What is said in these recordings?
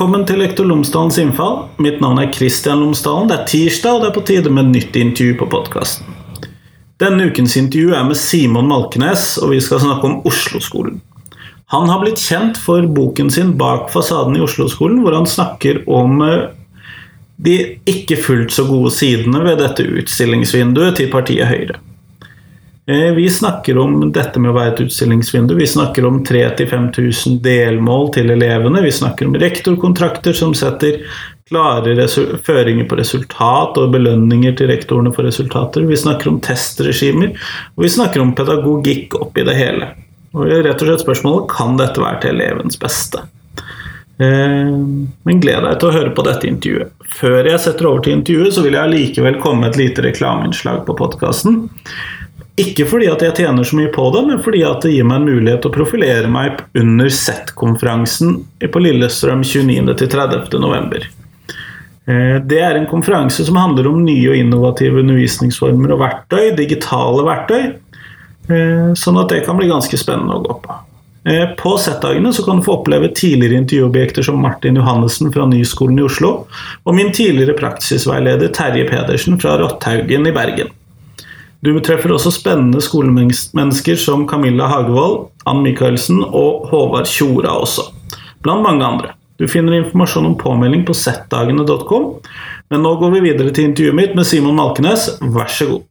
Velkommen til Lektor Lomsdalens innfall. Mitt navn er Kristian Lomsdalen. Det er tirsdag, og det er på tide med nytt intervju på podkasten. Denne ukens intervju er med Simon Malkenes, og vi skal snakke om Oslo-skolen. Han har blitt kjent for boken sin 'Bak fasaden i Oslo-skolen', hvor han snakker om eh, de ikke fullt så gode sidene ved dette utstillingsvinduet til partiet Høyre. Eh, vi snakker om dette med å være et utstillingsvindu. Vi snakker om 3000-5000 delmål til elevene. Vi snakker om rektorkontrakter som setter klare føringer på resultat og belønninger til rektorene for resultater. Vi snakker om testregimer, og vi snakker om pedagogikk oppi det hele. Og rett og slett spørsmålet kan dette være til elevens beste. Eh, men gled deg til å høre på dette intervjuet. Før jeg setter over til intervjuet, så vil jeg likevel komme med et lite reklameinnslag på podkasten. Ikke fordi at jeg tjener så mye på det, men fordi at det gir meg en mulighet til å profilere meg under Z-konferansen på Lillestrøm 29.-30.11. Eh, det er en konferanse som handler om nye og innovative undervisningsformer og verktøy, digitale verktøy, eh, sånn at det kan bli ganske spennende å gå på. Eh, på Z-dagene kan du få oppleve tidligere intervjuobjekter som Martin Johannessen fra Nyskolen i Oslo, og min tidligere praksisveileder Terje Pedersen fra Rotthaugen i Bergen. Du treffer også spennende skolemennesker som Camilla Hagevold, Ann Michaelsen og Håvard Tjora også, blant mange andre. Du finner informasjon om påmelding på settdagene.com. men nå går vi videre til intervjuet mitt med Simon Malkenes. Vær så god.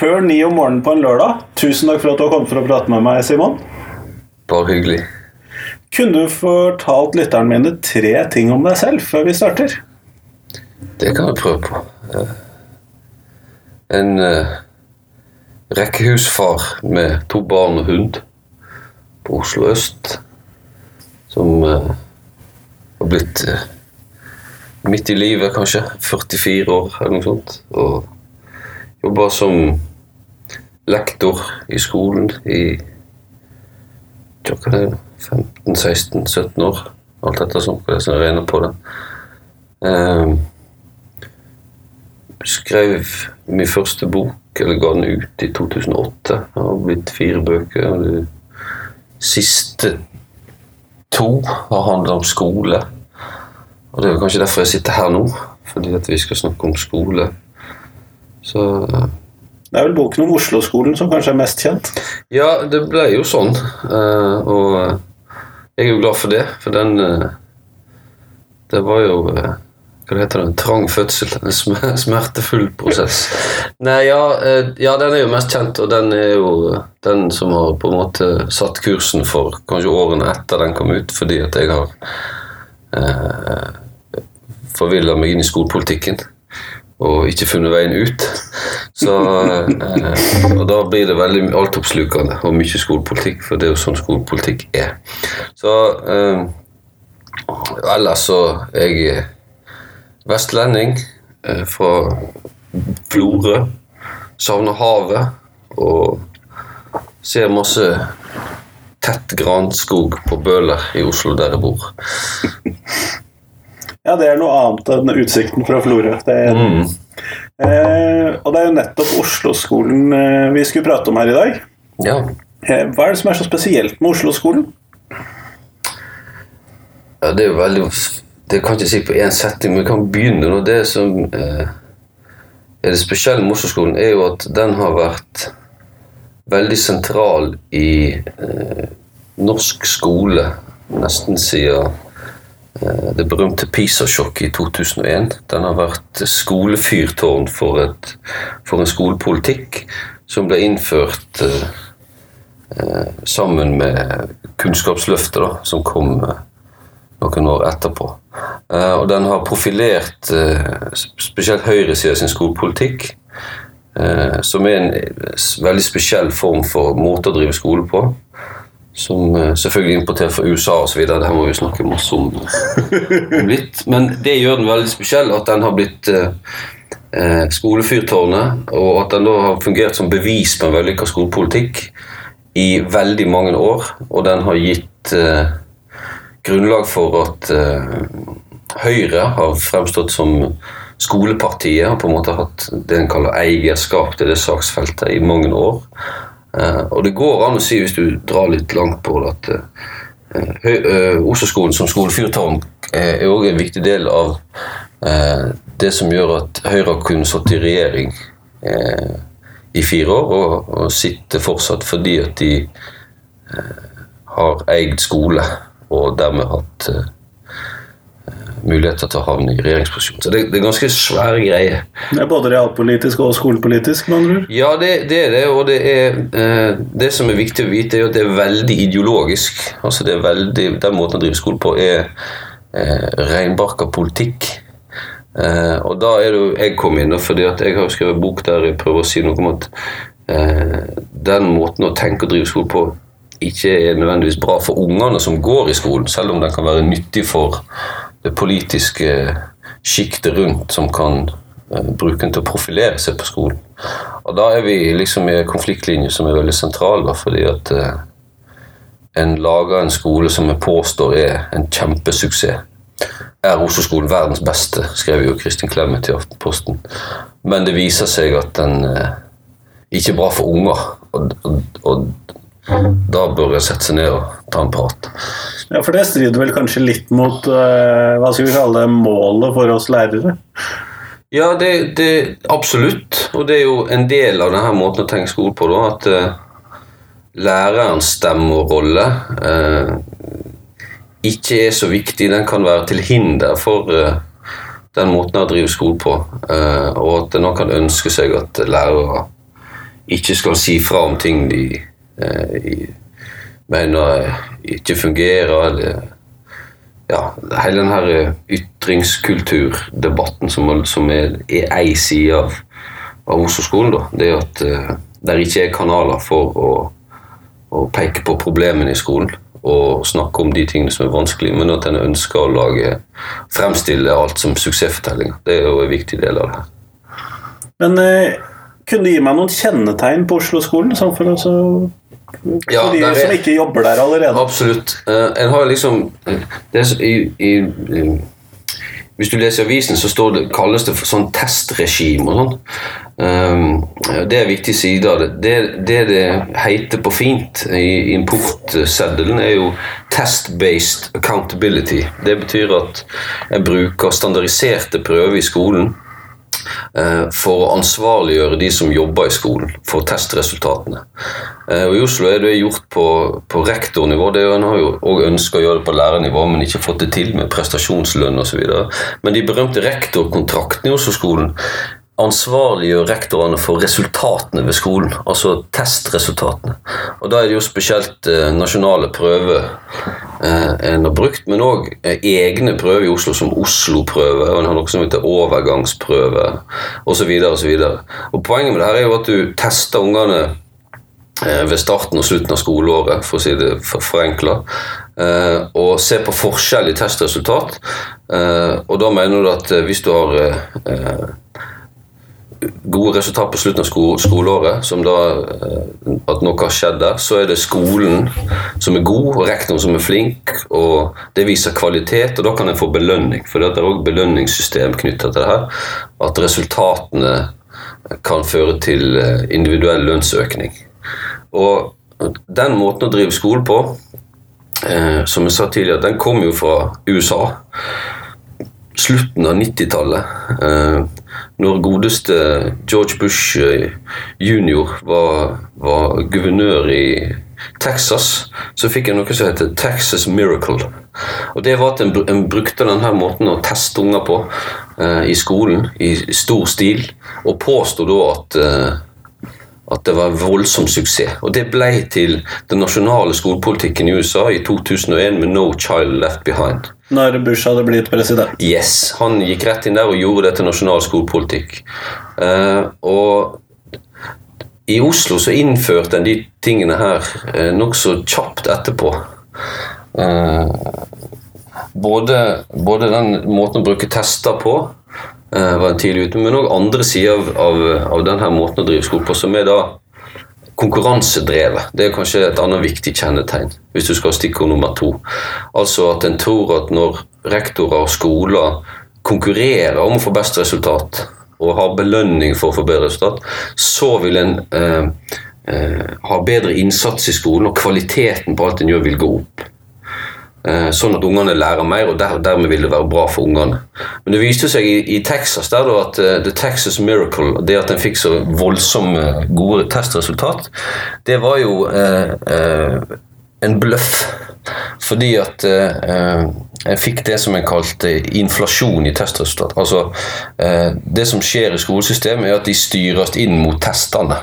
Før ni om morgenen på en lørdag. Tusen takk for at du har kommet for å prate med meg, Simon. Bare hyggelig. Kunne du fortalt lytterne mine tre ting om deg selv før vi starter? Det kan jeg prøve på. En uh, rekkehusfar med to barn og hund på Oslo øst. Som uh, har blitt uh, midt i livet, kanskje. 44 år eller noe sånt. Og Jobba som lektor i skolen i 15-16-17 år. Alt etter som jeg regner på det. Eh, skrev min første bok, eller ga den ut i 2008. Det har blitt fire bøker. De siste to har handla om skole. Og det er kanskje derfor jeg sitter her nå, fordi at vi skal snakke om skole. Så Det er vel boken om Oslo-skolen som kanskje er mest kjent? Ja, det ble jo sånn. Eh, og jeg er jo glad for det, for den eh, Det var jo eh, hva heter det, en trang fødsel. En smertefull prosess. Nei, ja, ja, den er jo mest kjent, og den er jo den som har på en måte satt kursen for kanskje årene etter den kom ut, fordi at jeg har eh, forvilla meg inn i skolepolitikken og ikke funnet veien ut. Så, eh, og da blir det veldig altoppslukende og mye skolepolitikk, for det er jo sånn skolepolitikk er. Så eh, ellers så er jeg vestlending eh, fra Florø. Savner havet og ser masse tett granskog på Bøler i Oslo, der jeg bor. Ja, det er noe annet enn utsikten fra Florø. Mm. Eh, og det er jo nettopp Oslo-skolen eh, vi skulle prate om her i dag. Ja. Eh, hva er det som er så spesielt med Oslo-skolen? Ja, det er jo veldig Det kan jeg ikke si på én setting, men vi kan begynne. nå. det som eh, er det spesielle med Oslo-skolen, er jo at den har vært veldig sentral i eh, norsk skole nesten siden det berømte PISA-sjokket i 2001. Den har vært skolefyrtårn for, et, for en skolepolitikk som ble innført eh, eh sammen med Kunnskapsløftet, da, som kom eh, noen år etterpå. Eh, og den har profilert eh, spesielt høyresida sin skolepolitikk, som er en veldig spesiell form for måte å drive skole på som uh, selvfølgelig importert fra USA osv. Det her må vi snakke masse om, om, litt. Men det gjør den veldig spesiell, at den har blitt uh, uh, skolefyrtårnet, og at den da har fungert som bevis på en vellykka skolepolitikk i veldig mange år. Og den har gitt grunnlag for at Høyre har fremstått som, skolepartiet har på en måte hatt det en kaller eierskap til det saksfeltet i mange år. Eh, og det går an å si, hvis du drar litt langt på det, at uh, Oslo-skolen som skolefyrtårn er òg en viktig del av det som gjør at Høyre har kunnet sitte i regjering i fire år, og, og sitte fortsatt fordi at de har eid skole og dermed hatt muligheter til å havne i regjeringsposisjon. Så det, det er ganske svære greier. Det er både realpolitisk og skolepolitisk, med andre ord. Ja, det, det er det, og det er eh, Det som er viktig å vite, er at det er veldig ideologisk. Altså det er veldig, Den måten å drive skole på er eh, reinbarka politikk. Eh, og da er det jo jeg kom inn, fordi at jeg har skrevet bok der jeg prøver å si noe om at eh, den måten å tenke og drive skole på ikke er nødvendigvis bra for ungene som går i skolen, selv om den kan være nyttig for det politiske sjiktet rundt som kan eh, bruke den til å profilere seg på skolen. Og da er vi liksom i en konfliktlinje som er veldig sentral, da, fordi at eh, en lager en skole som jeg påstår er en kjempesuksess. Er Oslo-skolen verdens beste, skrev jo Kristin Clemet i Aftenposten. Men det viser seg at den eh, ikke er bra for unger. Og, og, og da bør jeg sette seg ned og ta en prat. Ja, For det strider vel kanskje litt mot eh, hva skal vi kalle det, målet for oss lærere? Ja, det, det absolutt. Og det er jo en del av denne måten å tenke skole på, da, at uh, lærerens stemme og rolle uh, ikke er så viktig. Den kan være til hinder for uh, den måten å drive skole på. Eh, og at en kan ønske seg at lærere ikke skal si fra om ting de eh, mener ikke fungerer, eller ja, hele den her eh, ytringskulturdebatten som, som er, er ei side av, av Oslo-skolen, da, det er at uh, det ikke er kanaler for å, å peke på problemene i skolen og snakke om de tingene som er vanskelig, men at en ønsker å lage, fremstille alt som suksessfortellinger. Det er jo en viktig del av det her. Men eh, kunne du gi meg noen kjennetegn på Oslo-skolen? For, altså, for Ja, de som ikke jobber der allerede? Absolutt. Eh, en har liksom eh, det er i, i, Hvis du leser avisen, så står det, kalles det for sånn testregime og sånn. Det er en viktig side av det. Det det, det heter på fint i importseddelen, er jo test-based accountability. Det betyr at jeg bruker standardiserte prøver i skolen for å ansvarliggjøre de som jobber i skolen, for testresultatene. Eh, Og I Oslo er det gjort på, på rektornivå. Det en har jo også ønsket å gjøre det på lærernivå, men ikke fått det til med prestasjonslønn osv. Men de berømte rektorkontraktene i Oslo-skolen ansvarliggjør rektorene for resultatene ved skolen, altså testresultatene. Og Da er det jo spesielt eh, nasjonale prøver eh, en har brukt, men òg eh, egne prøver i Oslo, som Oslo-prøve, og en har noe som heter overgangsprøve, osv. Poenget med det her er jo at du tester ungene eh, ved starten og slutten av skoleåret, for å si det for- forenkla, og se på forskjell i testresultat. Og da mener du at hvis du har gode resultat på slutten av sko skoleåret, som da eh, at noe har skjedd der, så er det skolen som er god, og rektoren som er flink, og det viser kvalitet, og da kan en få belønning. For det er òg belønningssystem knytta til det her. At resultatene kan føre til eh, individuell lønnsøkning. Og den måten å drive skole på, eh, som jeg sa tidligere, den kommer jo fra USA slutten av 90-tallet, eh, når godeste George Bush eh, jr. Var, var guvernør i Texas, så fikk jeg noe som heter Texas Miracle. Og Det var at en, en brukte denne måten å teste unger på eh, i skolen i stor stil, og påsto da at eh, at det var en voldsom suksess. Og det ble til den nasjonale skolepolitikken i USA i 2001 med No Child Left Behind. Når Bush hadde blitt president? Yes, Han gikk rett inn der og gjorde det til nasjonal skolepolitikk. Uh, og i Oslo så innførte en de tingene her uh, nokså kjapt etterpå. Uh, både, både den måten å bruke tester på var tidlig ute, men òg andre sider av, av, av denne måten å drive skog på, som er da konkurransedrevet. Det er kanskje et annet viktig kjennetegn, hvis du skal ha stikkord nummer to. Altså at en tror at når rektorer og skoler konkurrerer om å få best resultat og har belønning for å få bedre resultat, så vil en eh, eh, ha bedre innsats i skolen, og kvaliteten på alt en gjør, vil gå opp. Eh, sånn at ungene lærer mer, og der, dermed vil det være bra for ungene. Men det viste seg i, i Texas der da, at uh, The Texas Miracle, det at en fikk så voldsomme gode testresultat, det var jo uh, uh, en bløff. Fordi at en fikk det som en kalte inflasjon i testresultat. Altså, det som skjer i skolesystemet, er at de styres inn mot testene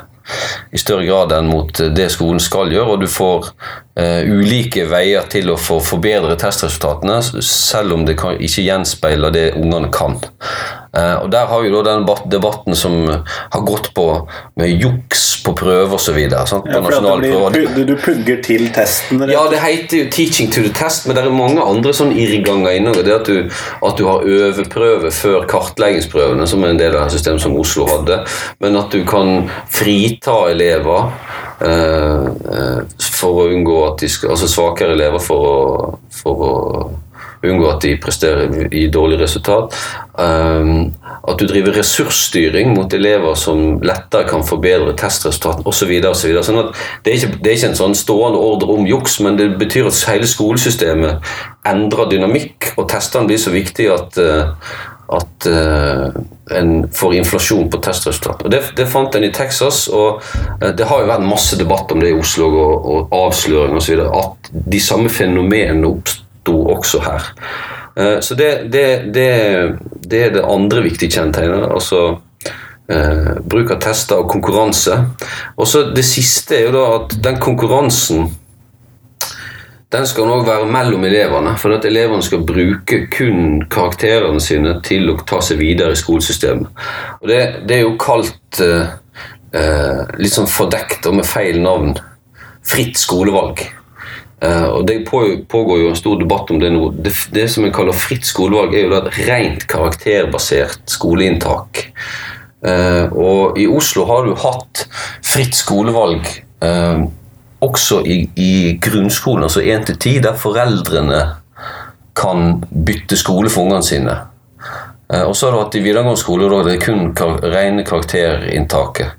i større grad enn mot det skolen skal gjøre, og du får eh, ulike veier til å få forbedre testresultatene, selv om det kan, ikke gjenspeiler det ungene kan. Uh, og Der har vi da den debatten som har gått på med juks på prøver osv. Ja, du, du pugger til testen? Ja, det heter jo 'teaching to the test', men det er mange andre sånn irrganger innover. Det at du, at du har øveprøve før kartleggingsprøvene, som er en del av systemet som Oslo hadde, men at du kan frita elever uh, for å unngå at de skal, altså svakere elever for å, for å unngå at de presterer i dårlig resultat. Um, at du driver ressursstyring mot elever som lettere kan forbedre testresultatene osv. Så sånn at det, er ikke, det er ikke en sånn stående ordre om juks, men det betyr at hele skolesystemet endrer dynamikk, og testene blir så viktige at uh, at uh, en får inflasjon på testresultat. Og det, det, fant en i Texas, og uh, det har jo vært masse debatt om det i Oslo og, og avsløring osv. At de samme fenomenene oppsto også her. Uh, så det, det, det, det, er det andre viktige kjennetegnet. altså Bruk av tester og konkurranse. Og så Det siste er jo da at den konkurransen den skal nok være mellom elevene. For at elevene skal bruke kun karakterene sine til å ta seg videre i skolesystemet. Og det, det er jo kalt eh, eh, litt sånn fordekt og med feil navn fritt skolevalg. Eh, og Det pågår jo en stor debatt om det nå. Det, det som en kaller fritt skolevalg, er jo et rent karakterbasert skoleinntak. Eh, og i Oslo har du hatt fritt skolevalg eh, også i, i grunnskolen, altså 1 til 10, der foreldrene kan bytte skole for ungene sine. Og så har du hatt i videregående skole da det er kun kar rene karakterinntaket.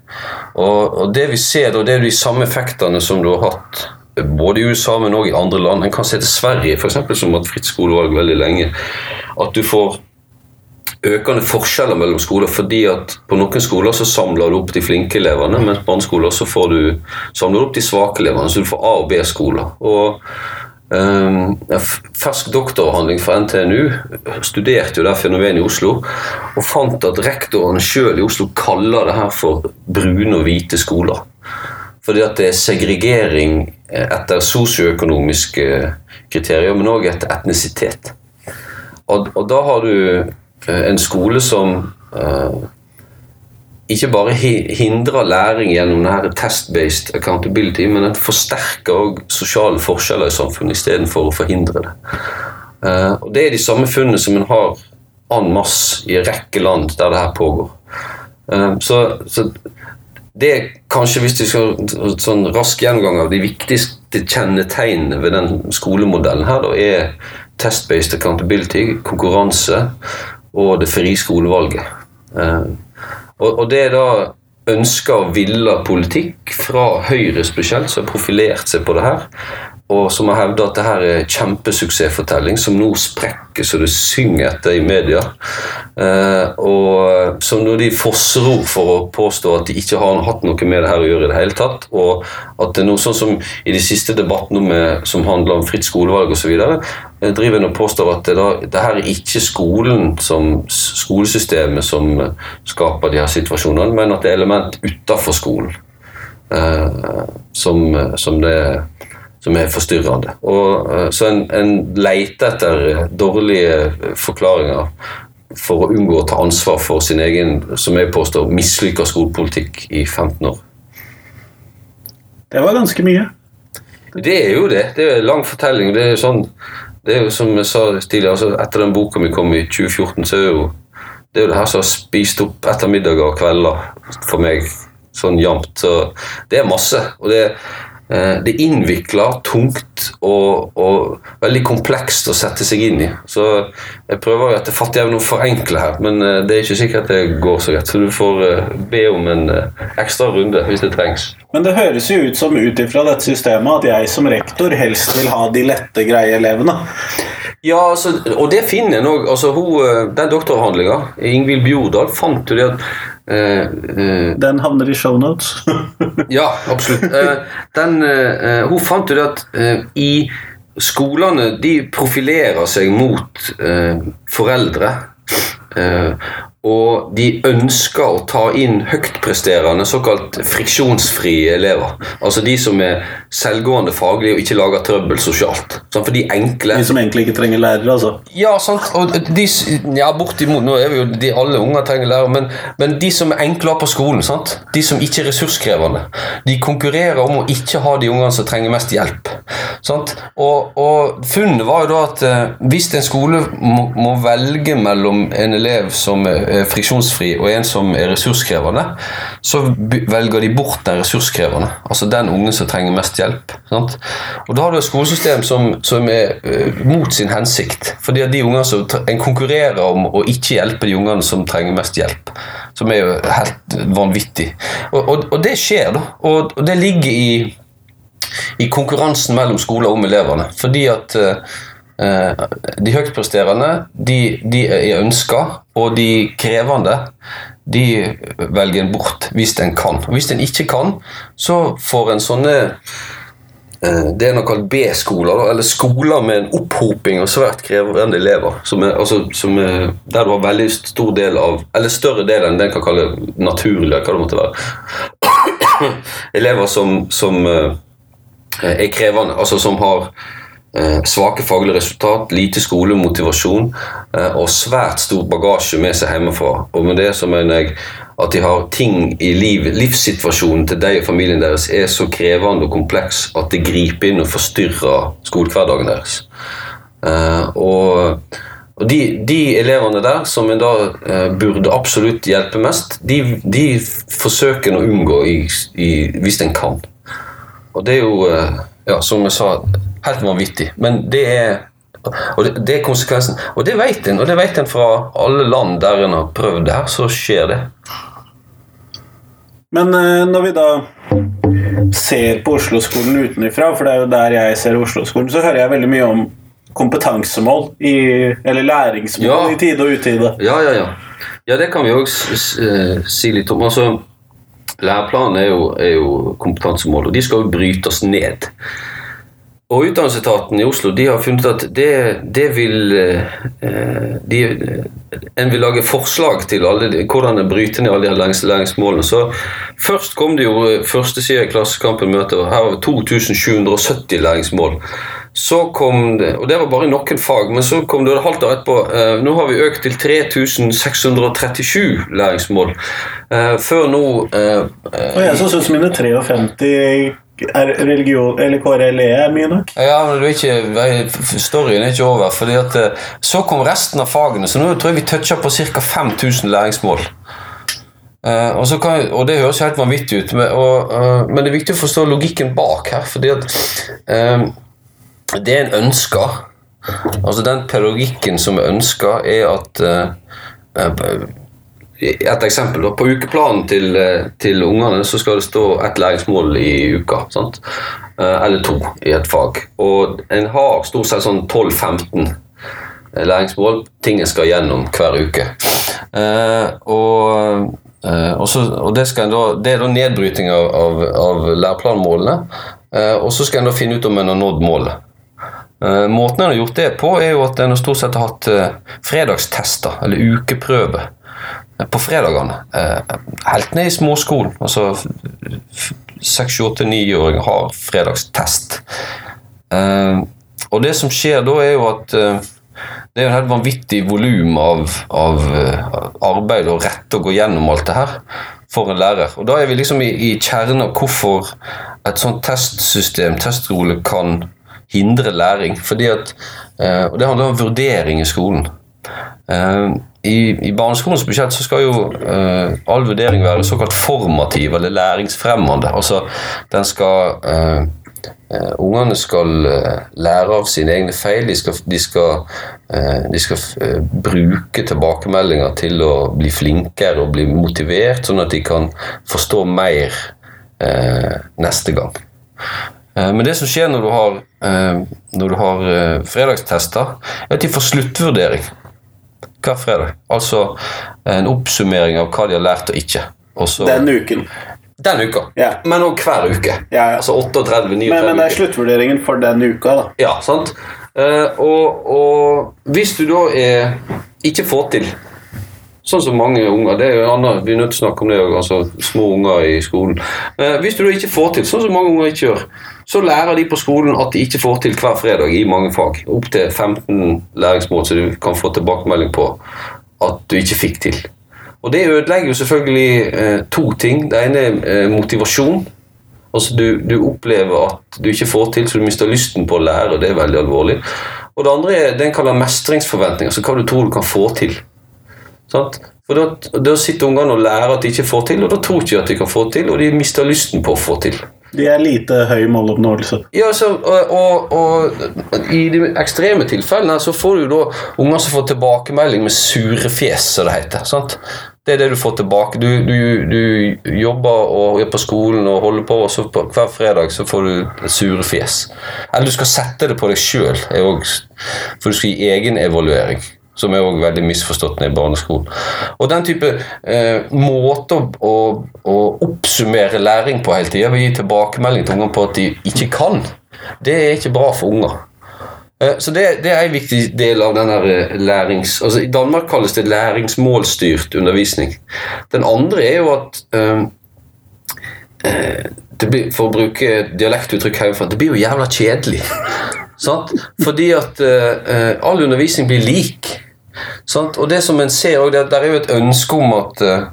Og, og, det vi ser da, det er de samme effektene som du har hatt både i USA, men også i andre land. En kan se til Sverige, f.eks., som har hatt fritt skolevalg veldig lenge. At du får økende forskjeller mellom skoler. fordi at På noen skoler så samler du opp de flinke elevene, mens på andre skoler så får du, samler du opp de svake elevene. Så du får A- og B-skoler. Og um, Fersk doktoravhandling fra NTNU studerte jo det fenomenet i Oslo og fant at rektorene sjøl i Oslo kaller det her for brune og hvite skoler. Fordi at det er segregering etter sosioøkonomiske kriterier, men òg etter etnisitet. Og, og da har du Eh, en skole som uh, ikke bare hindrer læring gjennom denne test-based accountability, men den forsterker også sosiale forskjeller i samfunnet istedenfor å forhindre det. Uh, og Det er de samme funnene som en har en masse i en rekke land der det her pågår. Uh, så, så, det er kanskje, hvis du skal sånn rask gjennomgang av de viktigste kjennetegnene ved den skolemodellen her, da, er test-based accountability, konkurranse, og det frie skolevalget. Eh, og, det er da ønska og villa politikk fra Høyre spesielt, som har profilert seg på det her, og som har hevda at det her er kjempesuksessfortelling som nå sprekker så det synger etter i media. Eh, og som når de fosser ord for å påstå at de ikke har hatt noe med det her å gjøre i det hele tatt. Og at det er noe sånn som i de siste debattene som handler om fritt skolevalg osv., eh, driver en og påstår at det, da, det her er ikke skolen som skolesystemet som skaper de her situasjonene, men at det er element utafor skolen. Eh, som, som det er som er forstyrrende. Og, eh, så en, en leter etter dårlige forklaringer for å unngå å ta ansvar for sin egen som jeg påstår, mislykka skolepolitikk i 15 år. Det var ganske mye. Det er jo det. Det er en lang fortelling. Det er, sånn, det er jo som jeg sa tidligere, altså etter den boka mi kom i 2014, så er det jo det, er jo det her som har spist opp ettermiddager og kvelder for meg sånn jevnt. Så det er masse. Og det er eh, det er innvikla, tungt og, og, veldig komplekst å sette seg inn i. Så jeg prøver etter fatteevne å forenkle her, men eh, det er ikke sikkert det går så greit. Så du får eh, be om en eh, ekstra runde hvis det trengs. Men det høres jo ut som ut ifra dette systemet at jeg som rektor helst vil ha de lette, greie elevene. Ja, altså, og det finner en òg. Altså, eh, den doktoravhandlinga, Ingvild Bjordal, fant jo det at eh, eh, Den havner i shownotes. Ja, absolutt. Eh, den, eh, hun fant jo det at eh, i skolene de profilerer seg mot eh, foreldre. Og de ønsker å ta inn høytpresterende, såkalt friksjonsfrie elever. Altså de som er selvgående faglig og ikke lager trøbbel sosialt. Sånn, for de enkle De som egentlig ikke trenger lærere, altså. ja, sant. Og de, ja, bortimot. Nå er vi jo de, alle unger trenger lærer, men, men de som er enkle på skolen, sant? de som ikke er ressurskrevende, de konkurrerer om å ikke ha de ungene som trenger mest hjelp. Sant? Og, og funnet var jo da at eh, hvis en skole må, må velge mellom en elev som er er friksjonsfri og en som er ressurskrevende, så velger de bort den ressurskrevende. Altså den ungen som trenger mest hjelp. Sant? Og da har du et skolesystem som, som er uh, mot sin hensikt. Fordi at de unger som En konkurrerer om å ikke hjelpe de ungene som trenger mest hjelp. Som er jo helt vanvittig. Og, og, og det skjer, da. Og, og det ligger i i konkurransen mellom skoler om elevene. Fordi at eh, eh, de høytpresterende de, de er ønska, og de krevende de velger en bort hvis en kan. Og hvis en ikke kan, så får en sånne eh, det er noe kalt B-skoler, eller skoler med en opphoping av svært krevende elever. Som er, altså, som er, der du har veldig stor del av Eller større del enn det en kan kalle naturlige, hva det måtte være. Elever som, som eh, er krevende, altså som har svake faglige resultat, lite skolemotivasjon eh, og svært stor bagasje med seg hjemmefra. Og med det så mener jeg at de har ting i liv, livssituasjonen til deg og familien deres er så krevende og kompleks at det griper inn og forstyrrer skolehverdagen deres. Eh, og og de, de elevene der som en da eh, burde absolutt hjelpe mest, de, de forsøker en å unngå i, i, hvis en kan. Og det er jo, eh, ja, som jeg sa, helt vanvittig. Men det er og det, det er konsekvensen. Og det vet en, og det vet en fra alle land der en har prøvd det her, så skjer det. Men eh, når vi da ser på Oslo-skolen utenfra, for det er jo der jeg ser Oslo-skolen, så hører jeg veldig mye om kompetansemål, i, eller læringsmål, Ja. i tide og utide. Ja, ja, ja. Ja, det kan vi òg si litt om. Altså, Læreplanen er jo, er jo kompetansemål, og de skal jo brytes ned. Og Utdanningsetaten i Oslo de har funnet at det, det vil eh, de, En vil lage forslag til alle, hvordan en bryter ned alle de læringsmålene. Så Først kom det jo eh, første side i Klassekampen møte, og her var 2770 læringsmål. Så kom det, og det var bare noen fag, men så kom det et halvt år etterpå. Eh, nå har vi økt til 3637 læringsmål. Eh, før nå eh, eh, Og jeg som syns mine 53 er religion, eller KRLE er mye nok. Ja, men det er ikke, storyen er ikke over. fordi at eh, Så kom resten av fagene, så nå tror jeg vi toucher på ca. 5000 læringsmål. Uh, og, kan, og det høres helt vanvittig ut, men, og, uh, men det er viktig å forstå logikken bak her. fordi at eh, det en ønsker, altså den pedagogikken som er ønska, er at uh, et eksempel. da, På ukeplanen til, eh, til ungene så skal det stå ett læringsmål i uka. sant? Eh, Eller to i et fag. Og en har stort sett sånn 12-15 læringsmål ting en skal gjennom hver uke. Eh, og og, så, og det, da, det er da nedbryting av, av, av læreplanmålene. Og så skal en da finne ut om en har nådd målet. Måten en har gjort det på, er jo at en har stort sett hatt eh, fredagstester, eller ukeprøve, eh, på fredagene. Eh, helt ned i småskolen. Altså 6-8-9-åringer har fredagstest. Eh, og det som skjer da, er jo at eh, det er jo en helt vanvittig volum av, av arbeid og rette å gå gjennom alt det her for en lærer. Og da er vi liksom i, i kjernen av hvorfor et sånt testsystem, testrole, kan hindre læring. Fordi at, og det handler om vurdering i skolen. I, i barneskolens budsjett så skal jo uh, all vurdering være såkalt formativ eller læringsfremmende. Altså den skal uh, uh, ungene skal lære av sine egne feil. De skal, de skal, de skal bruke tilbakemeldinger til å bli flinkere og bli motivert, sånn at de kan forstå mer neste gang. Men det som skjer når du har, når du har fredagstester, er at de får sluttvurdering hver fredag. Altså en oppsummering av hva de har lært og ikke. Også, Den uken. den uka. Ja. Men òg hver uke. Ja, ja. Altså 38, 39 Men, men det er sluttvurderingen for den uka, da. Ja, sant? Eh, og, og hvis du da er, ikke får til Sånn som mange unger. det er jo annet, Vi er nødt til å snakke om det altså små unger i skolen. Eh, hvis du da ikke får til, sånn som mange unger ikke gjør, så lærer de på skolen at de ikke får til hver fredag i mange fag. Opptil 15 læringsmål så du kan få tilbakemelding på at du ikke fikk til. Og det ødelegger jo selvfølgelig eh, to ting. Det ene er eh, motivasjon. Altså du, du opplever at du ikke får til, så du mister lysten på å lære, og det er veldig alvorlig. Og det andre er det en kaller mestringsforventninger, Altså hva du tror du kan få til. Sant? For da, da sitter ungene og lærer at de ikke får til, og da tror de ikke at de kan få til, og de mister lysten på å få til. De er lite høy måloppnåelse. Ja, så, og, og, og I de ekstreme tilfellene så får du da unger som får tilbakemelding med sure fjes, som det heter. sant? Det er det du får tilbake. Du, du, du jobber og er på skolen og holder på, og så på, hver fredag så får du sure fjes. Eller du skal sette det på deg sjøl, for du skal gi egenevaluering. Som er også veldig misforstått ned i barneskolen. Og den type eh, måte å, å, oppsummere læring på hele tida, gi tilbakemelding til ungene på at de ikke kan, det er ikke bra for unger. Eh, Så det, det er en viktig del av denne eh, lærings... Altså I Danmark kalles det læringsmålstyrt undervisning. Den andre er jo at eh, eh, blir, For å bruke dialektuttrykk herfra det blir jo jævla kjedelig. Fordi at all undervisning blir lik. Sant? Og det som en ser òg, er- der er jo et ønske om at eh,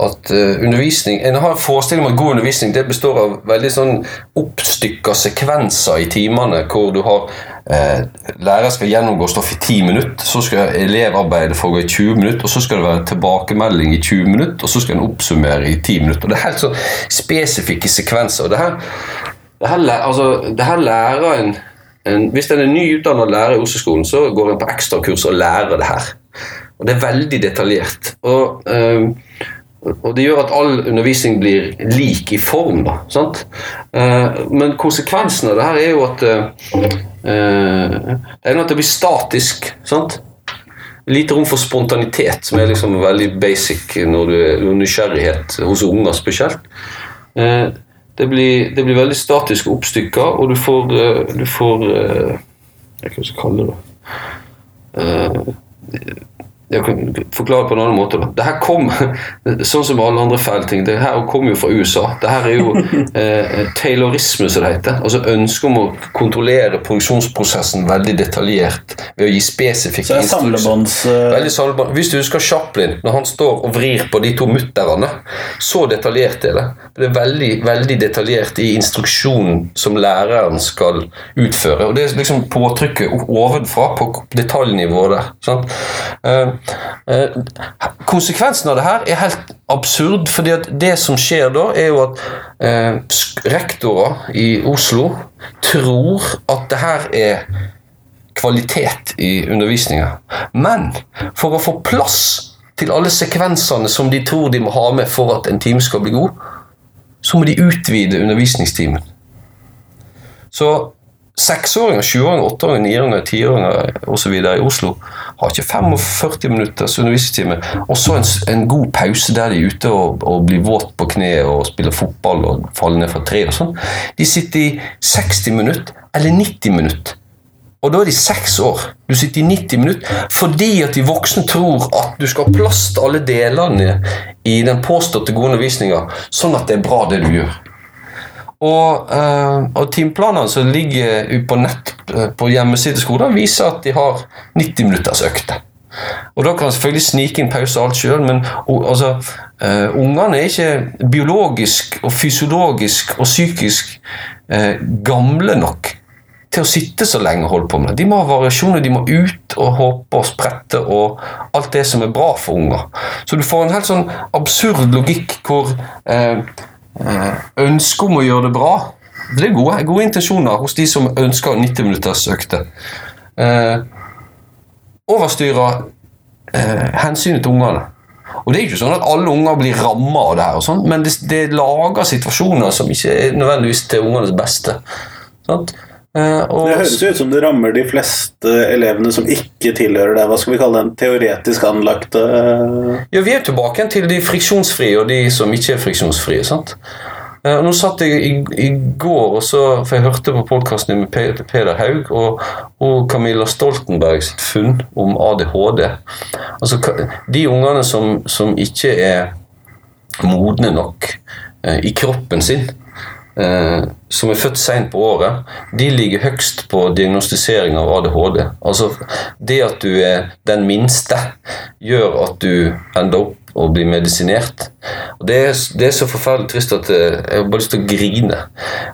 at eh, undervisning En har en forestilling om at god undervisning det består av veldig sånn oppstykka sekvenser i timene hvor du har eh, Lærer skal gjennomgå stoff i 10 minutter, så skal elevarbeidet foregå i 20 minutter, og så skal det være tilbakemelding i 20 minutter, og så skal en oppsummere i 10 minutter. Og Det er helt sånn spesifikke sekvenser. og det her, det her, altså, det her lærer en Hvis en er nyutdanna lærer i Oslo-skolen, så går en på ekstrakurs og lærer det her. Og det er veldig detaljert. Og, ehm, og det gjør at all undervisning blir lik i form. Da, sant? Eh, men konsekvensen av det her er jo at eh, eh, Det er noe at det blir statisk. sant? Lite rom for spontanitet, som er liksom veldig basic når du er nysgjerrighet hos unger spesielt. Det, blir, det blir veldig statisk og oppstykka, og du får, eh, du får eh, Jeg kan ikke kalle det. Eh, jeg kan forklare på en annen måte. Det her kom, sånn som alle andre feil ting, det her kommer jo fra USA. Det her er jo eh, taylorisme, som det heter. Altså ønsket om å kontrollere produksjonsprosessen veldig detaljert ved å gi spesifikke instrukser. er eh. Hvis du husker Chaplin, når han står og vrir på de to mutterne, så detaljert er det. Det er veldig, veldig detaljert i instruksjonen som læreren skal utføre. Og det er liksom påtrykket ovenfra på detaljnivået der. Sant? Eh, konsekvensen av det her er helt absurd, fordi at det som skjer da, er jo at eh, rektorer i Oslo tror at det her er kvalitet i undervisninga. Men for å få plass til alle sekvensene som de tror de må ha med for at en time skal bli god, så må de utvide undervisningstimen. Så seksåringer, sjuåringer, åtteåringer, niåringer, tiåringer osv. i Oslo har ikke 45 minutters undervisningstime og så en, en god pause der de er ute og, og blir våt på kneet og spiller fotball og faller ned fra tre og sånn. De sitter i 60 minutter eller 90 minutter. Og da er de seks år. Du sitter i 90 minutter fordi at de voksne tror at du skal ha plass til alle delene i den påståtte gode undervisninga, sånn at det er bra, det du gjør. Og, eh, og timeplanene som ligger på nett eh, på hjemmesiden skolen, viser at de har 90 minutters økter. Og da kan man selvfølgelig snike inn pause og alt sjøl, men altså, uh, ungene er ikke biologisk og fysiologisk og psykisk uh, gamle nok til å sitte så lenge og holde på med. De må ha variasjoner, de må ut og hoppe og sprette og alt det som er bra for unger. Så du får en helt sånn absurd logikk hvor eh, ønsket om å gjøre det bra det er gode, gode intensjoner hos de som ønsker 90 minutters økte. Eh, overstyrer eh, hensynet til ungene. Og det er ikke sånn at alle unger blir ramma av det her, og sånt, men det, det lager situasjoner som ikke er nødvendigvis til ungenes beste. Sant? Eh, og, Det høres jo ut som det rammer de fleste elevene som ikke tilhører det hva skal vi kalle den teoretisk anlagte Ja, Vi er tilbake til de friksjonsfrie og de som ikke er friksjonsfrie. sant? Eh, og Nå satt jeg i, i går, og så, for jeg hørte på podkasten med Pe- Peder Haug og, og Camilla Stoltenberg sitt funn om ADHD. Altså, De ungene som, som ikke er modne nok eh, i kroppen sin, eh, som er født seint på året, de ligger høgst på diagnostisering av ADHD. Altså, det at du er den minste, gjør at du ender opp og blir medisinert. Og det er, det er så forferdelig trist at eh, jeg har bare lyst til å grine.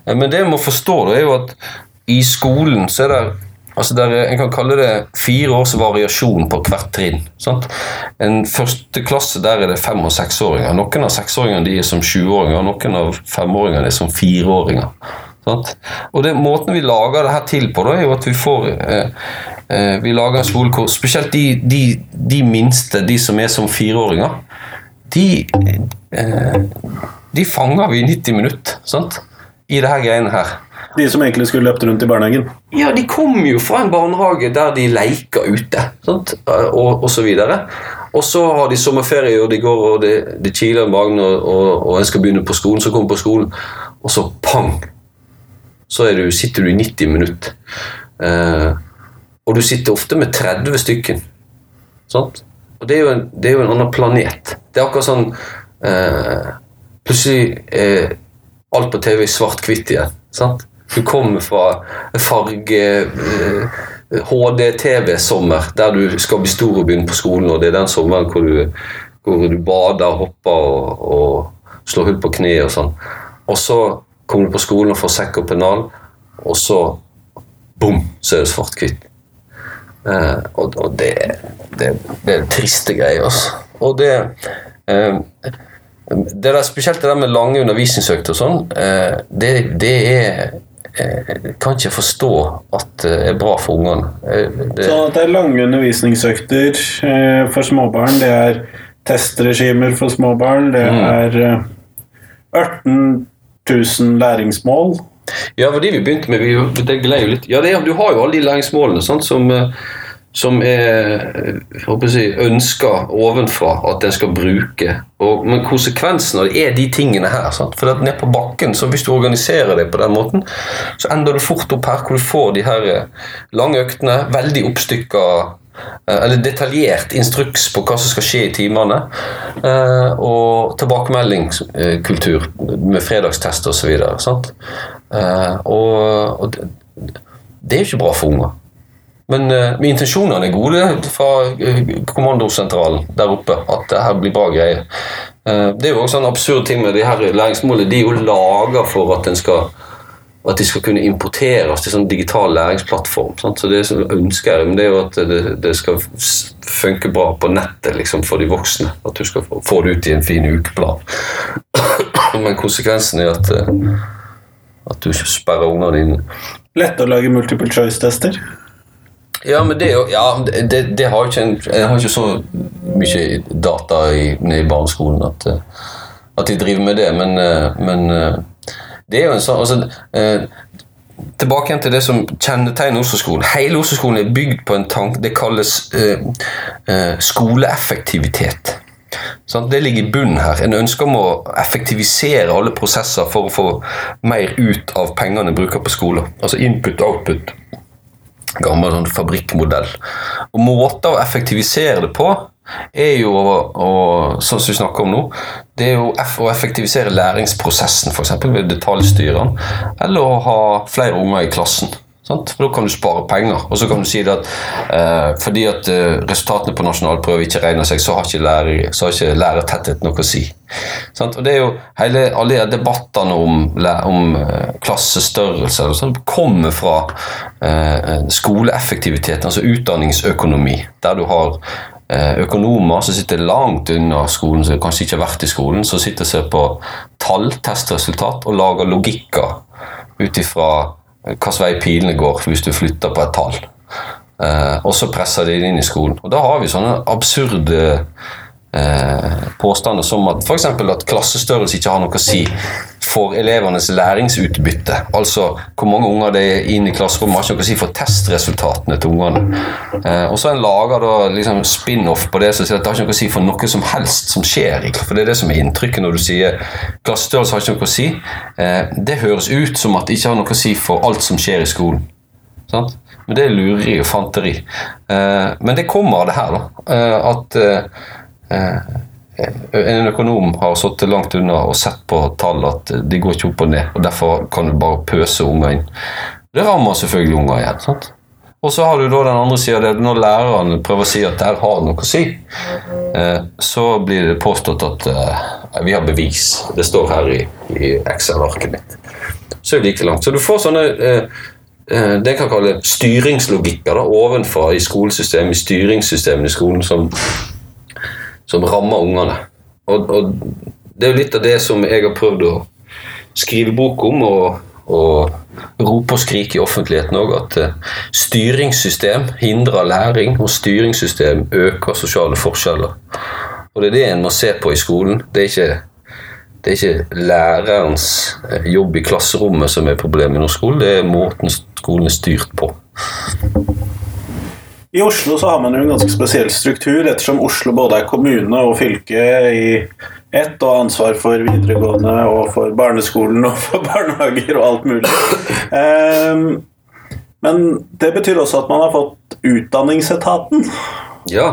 Eh, Men det jeg må forstå, det er jo at i skolen så er det Altså der, er- En kan kalle det fire års variasjon på hvert trinn. Sant? En første klasse der er det fem- og seksåringer. Noen av seksåringene de er som sjuåringer, noen av femåringene er som fireåringer. Sant? Og det, Måten vi lager det her til på, da, er jo at vi får eh, eh, Vi lager en skole hvor spesielt de, de, de minste, de som er som fireåringer, de, eh, de fanger vi i 90 minutter sant? i det her greiene her. De som egentlig skulle løpt rundt i barnehagen. Ja, de kom jo fra en barnehage der de leker ute, sant? Og, og så videre. Og så har de sommerferie, og de går og det, de kiler en vogn, og, og, og en skal begynne på skolen, så kommer på skolen, og så pang! Så du, sitter du i 90 minutter. Eh, og du sitter ofte med 30 stykken. Sant? Og det er, en, det er jo en annen planet. Det er akkurat sånn eh, Plutselig er alt på TV svart-hvitt igjen. Sant? Du kommer fra farge eh, HD-TV-sommer, der du skal bli stor og begynne på skolen, og det er den sommeren hvor du, hvor du bader, hopper og, og slår hull på kne og sånn. Og så kommer du på skolen og får sekk og pennal, og så bom, så er det svart-hvitt. Eh, og og det, det, det er triste greier, altså. Og det eh, det der, Spesielt det der med lange undervisningsøkter og sånn, eh, det, det er kan ikke forstå at det er bra for ungene. Eh, det- Sånn at det er lange undervisningsøkter eh, for småbarn. Det er testregimer for småbarn. Det er eh, 18 000 læringsmål. Ja, for det vi begynte med vi, Det gled jo litt. Ja, det er, du har jo alle de læringsmålene sant, som, eh, som er jeg ønska ovenfra at en skal bruke. Og, men konsekvensen av det er de tingene her. Sant? For ned på bakken, så hvis du organiserer det på den måten, så ender du fort opp her hvor du får de her eh, lange øktene, veldig oppstykka eh, eller detaljert instruks på hva som skal skje i timene. eh, Og tilbakemeldingskultur med fredagstester osv. Og og det, det er jo ikke bra for unger. Men uh, intensjonene er gode fra uh, kommandosentralen der oppe. At det her blir bra greier. Uh, det er jo også en absurd ting med de her læringsmålene. De er jo laga for at skal at de skal kunne importeres til sånn digital læringsplattform. Sant? Så det som ønsker jeg, men det er jo at det, det skal funke bra på nettet liksom, for de voksne. At du skal få, det ut i en fin ukeplan. Men konsekvensen er at, eh, at du sperrer ungene dine. Lett å lage multiple choice-tester. Ja, men det, ja, det, det har jo ikke ikke så mye data i, i barneskolen at, eh, at de driver med det, men, eh, men eh, det er jo en sånn altså, Tilbake igjen til det som kjennetegner Oslo-skolen. Hele Oslo-skolen er bygd på en tank Det kalles skoleeffektivitet. Det ligger i bunnen her. En ønske om å effektivisere alle prosesser for å få mer ut av pengene en bruker på skoler. Altså input-output gammel sånn fabrikkmodell. Og Måter å effektivisere det på er jo å, sånn som vi snakker om nå, det er jo å effektivisere læringsprosessen, f.eks. ved detaljstyre eller å ha flere unger i klassen. Sant? For Da kan du spare penger. Og så kan du si at eh, fordi at eh, resultatene på nasjonalprøve ikke regner seg, så har ikke, lærer, så har ikke lærertetthet noe å si. Sant? Og det er jo hele, Alle de debattene om, om eh, klassestørrelse sånn, kommer fra eh, skoleeffektivitet, altså utdanningsøkonomi, der du har eh, økonomer som sitter langt unna skolen, som kanskje ikke har vært i skolen, som sitter og ser på tall, testresultat og lager logikker ut ifra hvilken vei pilene går hvis du flytter på et tall. Eh, og så presser de det inn i skolen. Og da har vi sånne absurde eh, påstander som at f.eks. at klassestørrelse ikke har noe å si for elevenes læringsutbytte. Altså hvor mange unger det er inn i klasserommet, har ikke noe å si for testresultatene til ungene. Eh, og så en lager da liksom spin-off på det som sier at det har ikke noe å si for noe som helst som skjer. For det er det som er inntrykket når du sier klassestørrelse har ikke noe å si. Eh, det høres ut som at det ikke har noe å si for alt som skjer i skolen. Sant? Men det er lureri og fanteri. Eh, men det kommer av det her, da. Eh, at eh, en økonom har sittet langt unna og sett på tall at de går ikke opp og ned. og Derfor kan du bare pøse unger inn. Det rammer selvfølgelig unger igjen. sant? Og så har du da den andre sida når læreren prøver å si at der har noe å si, så blir det påstått at vi har bevis. Det står her i, i Excel-arket mitt. Så er det like langt. Så du får sånne det det kan kalle styringslogikker da, ovenfra i skolesystemet, i styringssystemene i skolen, som, som rammer ungene. Og, og, Det er jo litt av det som jeg har prøvd å skrive bok om, og, og rope og skrike i offentligheten òg, at uh, styringssystem hindrer læring, og styringssystem øker sosiale forskjeller. Og Det er det en må se på i skolen. Det er ikke det er ikke lærerens eh, jobb i klasserommet som er problemet i norsk skole, det er måten skolen er styrt på. I Oslo så har man jo en ganske spesiell struktur, ettersom Oslo både er kommune og fylke i ett, og ansvar for videregående og for barneskolen og for barnehager og alt mulig. Um, men det betyr også at man har fått Utdanningsetaten. Ja.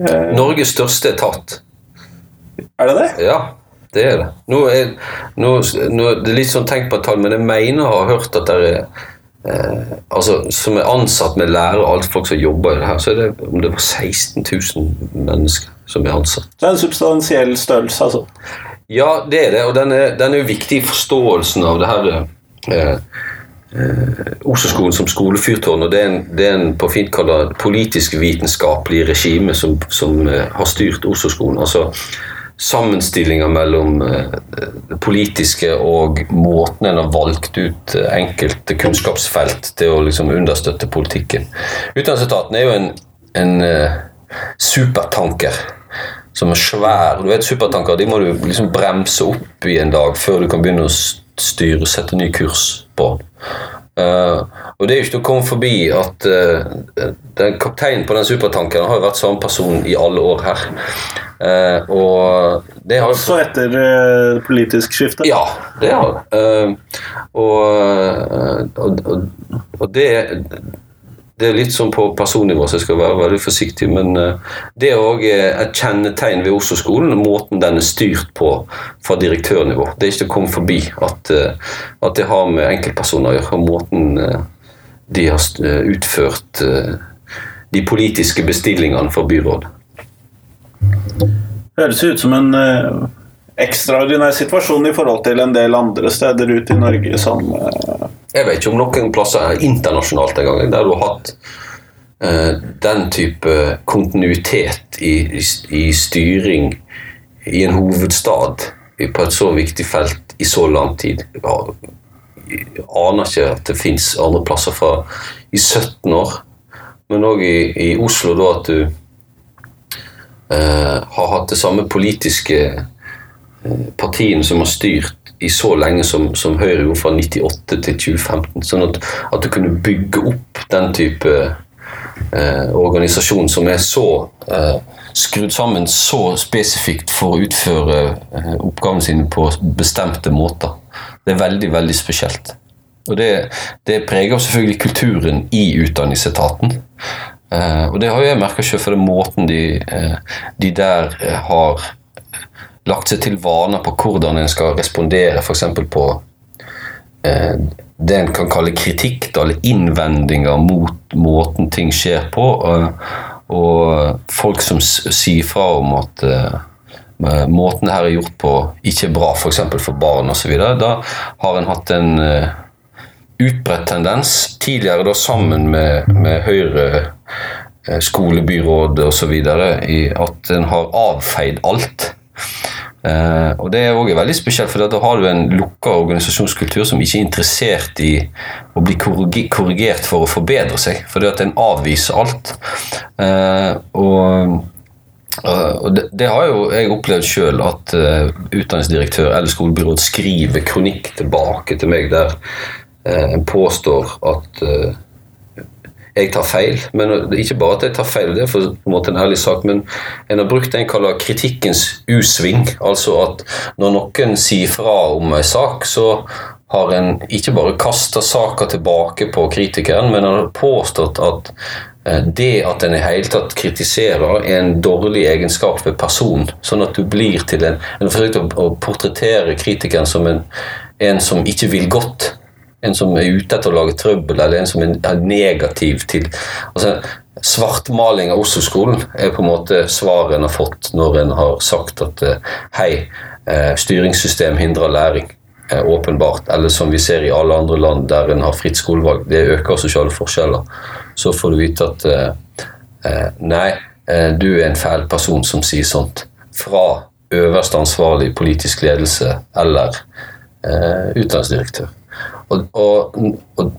Eh. Norges største etat. Er det det? Ja. Det er det. Nå er, nå, nå, det er litt sånn tenk på et tall, men jeg mener å ha hørt at det er eh, altså, Som er ansatt med lærere og alle folk som jobber i det her, så er det om det var 16 000 mennesker som er ansatt. Det er en substansiell størrelse, altså? Ja, det er det. Og den er, den er jo viktig i forståelsen av det her eh, eh, Oslo-skolen som skolefyrtårn. og Det er en, det er en på fint kalla politisk-vitenskapelig regime som, som eh, har styrt Oslo-skolen. altså sammenstillinga mellom det eh, politiske og måten en har valgt ut eh, enkelte kunnskapsfelt til å liksom understøtte politikken. Utdanningsetaten er jo en, en uh, supertanker som er svær. Du vet Supertanker de må du liksom bremse opp i en dag før du kan begynne å styre, og sette ny kurs på. Uh, og det er jo ikke til å komme forbi at uh, den kapteinen på den supertankeren har jo vært samme person i alle år her. Uh, og det har Også etter uh, politisk skifte? Ja, det har det. Uh, og, og, og, det, det er litt sånn på personnivå, så jeg skal være veldig forsiktig. Men det er òg et kjennetegn ved Oslo-skolen, måten den er styrt på fra direktørnivå. Det er ikke å komme forbi at, at det har med enkeltpersoner å gjøre, måten de har utført de politiske bestillingene for byrådet. Høres ut som en eh, ekstraordinær situasjon i forhold til en del andre steder ute i Norge som eh... Jeg vet ikke om noen plasser internasjonalt engang der du har hatt eh, den type kontinuitet i, i, i, styring i en hovedstad på et så viktig felt i så lang tid. Jeg aner ikke at det fins andre plasser fra i 17 år, men òg i, i Oslo da at du har hatt det samme politiske partien partiene som har styrt i så lenge som, som Høyre gjorde fra 98 til 2015. Sånn at, at du kunne bygge opp den type eh, organisasjon som er så eh, skrudd sammen så spesifikt for å utføre eh, oppgavene sine på bestemte måter. Det er veldig, veldig spesielt. Og det, det preger selvfølgelig kulturen i utdanningsetaten. Uh, og det har jeg merka sjøl, for den måten de, uh, de der uh, har lagt seg til vaner på hvordan en skal respondere f.eks. på det en kan kalle kritikk, eller innvendinger mot måten ting skjer på. og folk som sier fra om at måten det her er gjort på, ikke er bra f.eks. For, for barn osv. Da har en hatt en utbredt tendens, tidligere da sammen med, med Høyre eh, skolebyråd osv. i at en har avfeid alt. Eh, og det er også veldig spesielt, for da har du en lukka organisasjonskultur som ikke er interessert i å bli korrigert for å forbedre seg, fordi at en avviser alt. Eh, og Uh, og det, det har jo jeg opplevd sjøl, at uh, utdanningsdirektør eller skolebyråd skriver kronikk tilbake til meg der en påstår at jeg tar feil. Men ikke bare at jeg tar feil, det er for, på en måte en ærlig sak, men en har brukt det en kaller kritikkens U-sving. Altså at når noen sier fra om en sak, så har en ikke bare kasta saka tilbake på kritikeren, men har påstått at Eh, det at en i hele tatt kritiserer, er en dårlig egenskap ved personen. Sånn at du blir til en En har forsøkt å portrettere kritikeren som en, en, som ikke vil godt. En som er ute etter å lage trøbbel, eller en som er negativ til altså, Svartmaling av Oslo-skolen er på en måte svaret en har fått når en har sagt at eh, hei, eh, styringssystem hindrer læring. Åpenbart. Eller som vi ser i alle andre land der en har fritt skolevalg. Det øker sosiale forskjeller så får du vite at eh, eh, nei, eh, du er en fæl person som sier sånt. Fra øverste ansvarlig politisk ledelse eller eh, utdanningsdirektør. Og, og, og,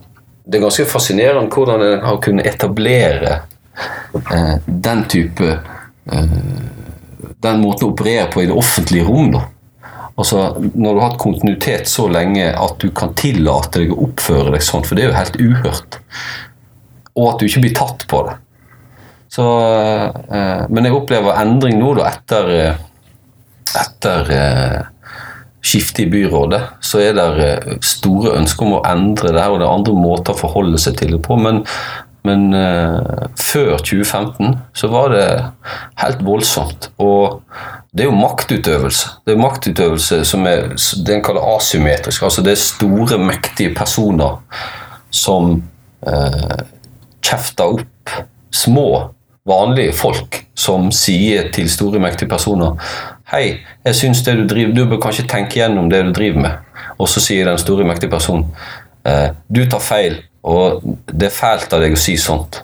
det er ganske fascinerende hvordan en har kunnet etablere eh, den type eh, Den måten å operere på i det offentlige rom. da. Altså, Når du har hatt kontinuitet så lenge at du kan tillate deg å oppføre deg sånn, for det er jo helt uhørt og at du ikke blir tatt på det. Så, eh, men jeg opplever endring nå, da, etter, eh, etter skiftet i byrådet. Så er det eh, store ønsker om å endre det her, og det er andre måter å forholde seg til det på. Men, men uh, før 2015 så var det helt voldsomt. Og det er jo maktutøvelse. Det er maktutøvelse som er det en kaller asymmetrisk. Altså det er store, mektige personer som uh, kjefter opp små, vanlige folk som sier til store, mektige personer Hei, jeg syns det du driver Du bør kanskje tenke gjennom det du driver med. Og så sier den store, mektige personen eh, Du tar feil, og det er fælt av deg å si sånt.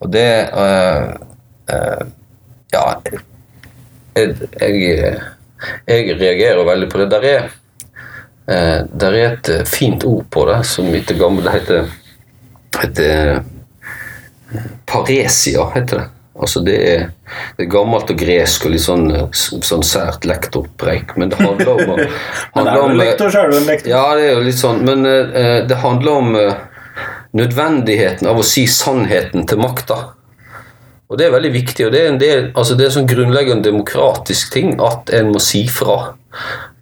Og det eh, eh, Ja, jeg, jeg, jeg, reagerer veldig på det. Der er, der er et fint ord på det, som etter gammel heter heter Paresia, heter det. Altså det er, det er, gammelt og gresk og litt sånn, sånn sært lektorpreik. Men det handler om, handler lektor, så er du en lektor. Ja, det er jo litt sånn. Men uh, det handler om uh, nødvendigheten av å si sannheten til makta. Og det er veldig viktig. og Det er en del, altså det er en sånn grunnleggende demokratisk ting at en må si fra.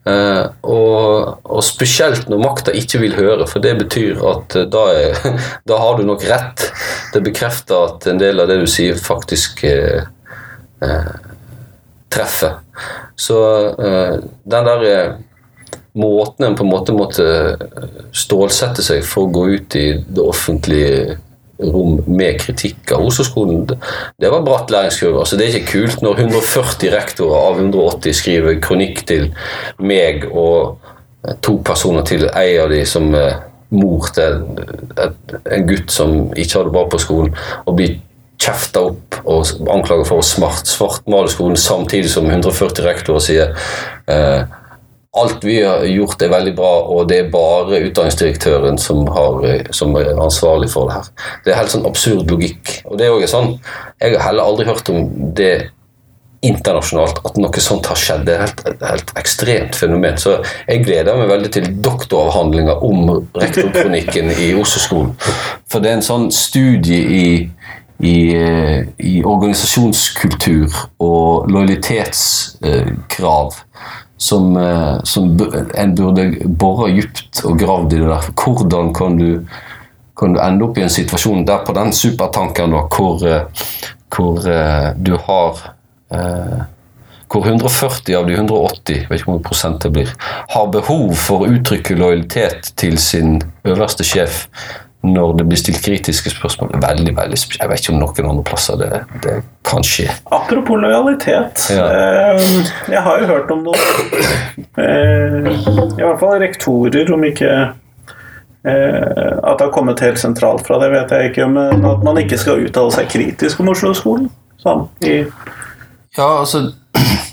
Uh, og, og, spesielt når makta ikke vil høre, for det betyr at uh, da, er, da, har du nok rett. Det bekrefter at en del av det du sier, faktisk uh, treffer. Så den der måten en på en måte måtte stålsette seg for å gå ut i det offentlige rom med kritikk av Oslo-skolen. Det var bratt læringskurve. Altså, det er ikke kult når 140 rektorer av 180 skriver kronikk til meg og to personer til. En av de som er mor til en gutt som ikke hadde det bra på skolen, og blir kjefta opp og anklaga for å smart, svartmale skolen, samtidig som 140 rektorer sier eh, alt vi har gjort er veldig bra, og det er bare utdanningsdirektøren som, har, som er ansvarlig for det her. Det er helt sånn absurd logikk. Og det er også sånn, Jeg har heller aldri hørt om det internasjonalt at noe sånt har skjedd. Det er et helt, helt ekstremt fenomen. Så jeg gleder meg veldig til doktoravhandlinga om rektorkronikken i Oslo-skolen. For det er en sånn studie i i, i, organisasjonskultur og lojalitetskrav som, eh, som en burde bore dypt og gravd i det der. Hvordan kan du, kan du ende opp i en situasjon der på den supertankeren da, hvor, eh, hvor uh, du har hvor 140 av de 180 vet ikke hvor prosent det blir, har behov for å uttrykke lojalitet til sin øverste sjef når det blir stilt kritiske spørsmål. Veldig, veldig Jeg vet ikke om noen andre plasser det, det kan skje. Apropos lojalitet. Ja. Eh, jeg har jo hørt om noen eh, I hvert fall rektorer, om ikke eh, At det har kommet helt sentralt fra det, vet jeg ikke. Men at man ikke skal uttale seg kritisk om Oslo-skolen. Sånn Ja, altså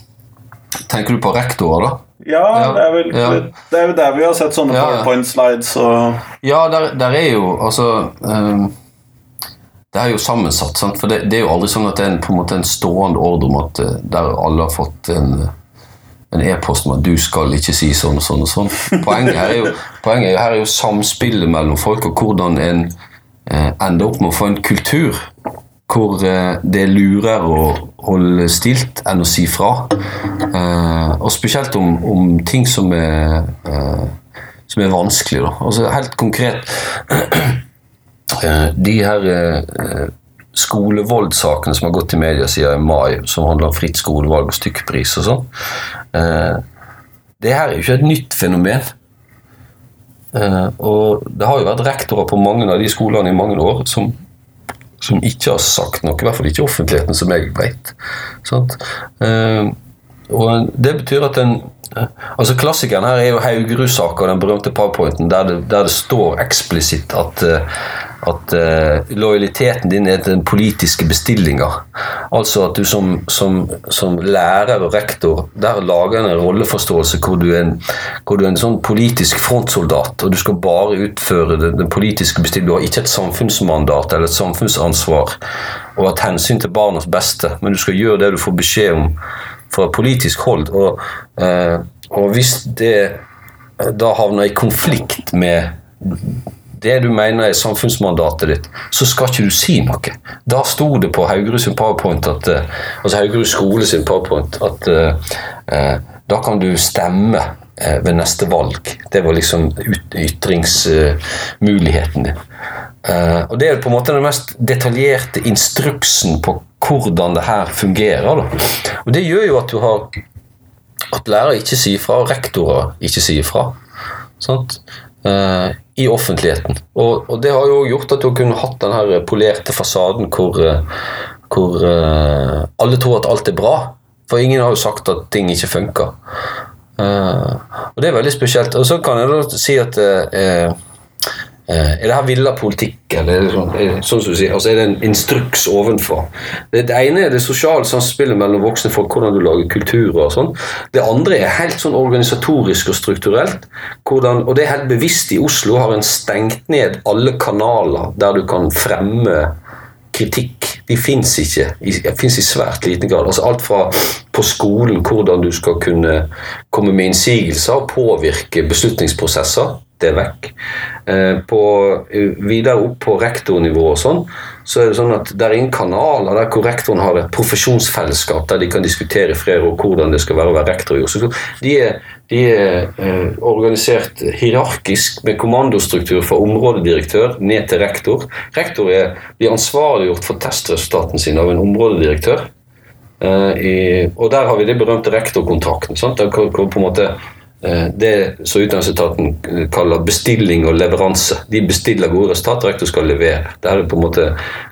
Tenker du på rektorer, da? Ja, det er vel ja. det er vel der vi har sett sånne Ja, powerpoint-slides og Ja, der, der er jo altså um, Det er jo sammensatt. Sant? For det, det er jo aldri sånn at det er en, på en måte en stående ordre om at eh, der alle har fått en en e-post om at du skal ikke si sånn og sånn. og sånn. Poenget her er jo, poenget er jo, her er jo samspillet mellom folk, og hvordan en eh, ender opp med å få en kultur hvor eh, det er lurere å holde stilt enn å si fra. Eh, og spesielt om, om ting som er, eh, som er vanskelig. Da. Altså Helt konkret De her skolevoldsakene som har gått i media siden i mai, som handler om fritt skolevalg og stykkpris og sånn, det her er jo ikke et nytt fenomen. Og det har jo vært rektorer på mange av de skolene i mange år som, som ikke har sagt noe, i hvert fall ikke i offentligheten, som jeg vet. Eh, og det betyr at den Altså Klassikeren her er jo Haugerud-saka, den berømte powerpointen, der det, der det står eksplisitt at, eh, at eh, lojaliteten din er til den politiske bestillinga. Altså at du som, som, som lærer og rektor der lager en rolleforståelse hvor du er en, du er en sånn politisk frontsoldat, og du skal bare utføre den, den politiske bestillingen. Du har ikke et samfunnsmandat eller et samfunnsansvar og et hensyn til barnas beste, men du skal gjøre det du får beskjed om fra politisk hold. Og, eh, og hvis det da havner i konflikt med det du mener er samfunnsmandatet ditt, så skal ikke du si noe. Da sto det på Haugerud sin powerpoint, at, eh, altså Haugerud skole sin powerpoint, at eh, eh, da kan du stemme eh, ved neste valg. Det var liksom ytringsmuligheten din. Eh, og Det er på en måte den mest detaljerte instruksen på hvordan det her fungerer. Da. Og Det gjør jo at du har at lærere ikke sier fra, og rektorer ikke sier fra. Sant? Eh, I offentligheten. Og, og det har jo gjort at du kunne hatt den her polerte fasaden hvor, eh, hvor eh, alle tror at alt er bra. For ingen har jo sagt at ting ikke funker. Eh, og det er veldig spesielt. Og så kan jeg da si at eh, eh, er det her villa politikk, eller er sånn, sånn som du sier, altså er det en instruks ovenfra? Det, ene er det sosiale samspillet mellom voksne folk, hvordan du lager kulturer og sånn. Det andre er helt sånn organisatorisk og strukturelt. Hvordan, og det er helt bevisst i Oslo har en stengt ned alle kanaler der du kan fremme kritikk. De fins ikke. De finnes i svært liten grad. Altså alt fra på skolen, hvordan du skal kunne komme med innsigelser og påvirke beslutningsprosesser. Det vekk. Eh, på, videre opp på rektornivå og sånn, så er det sånn at det er ingen kanaler der hvor rektoren har et profesjonsfellesskap der de kan diskutere fred og hvordan det skal være å være rektor i Oslo. De er, de er eh, organisert hierarkisk med kommandostruktur fra områdedirektør ned til rektor. Rektor er, blir ansvarliggjort for testresultatene sine av en områdedirektør. Eh, i, og der har vi de berømte rektorkontrakten. sant? Der hvor, hvor på en måte det som Utdanningsetaten kaller bestilling og leveranse. De bestiller gode resultater, rektor skal levere. Det er på en måte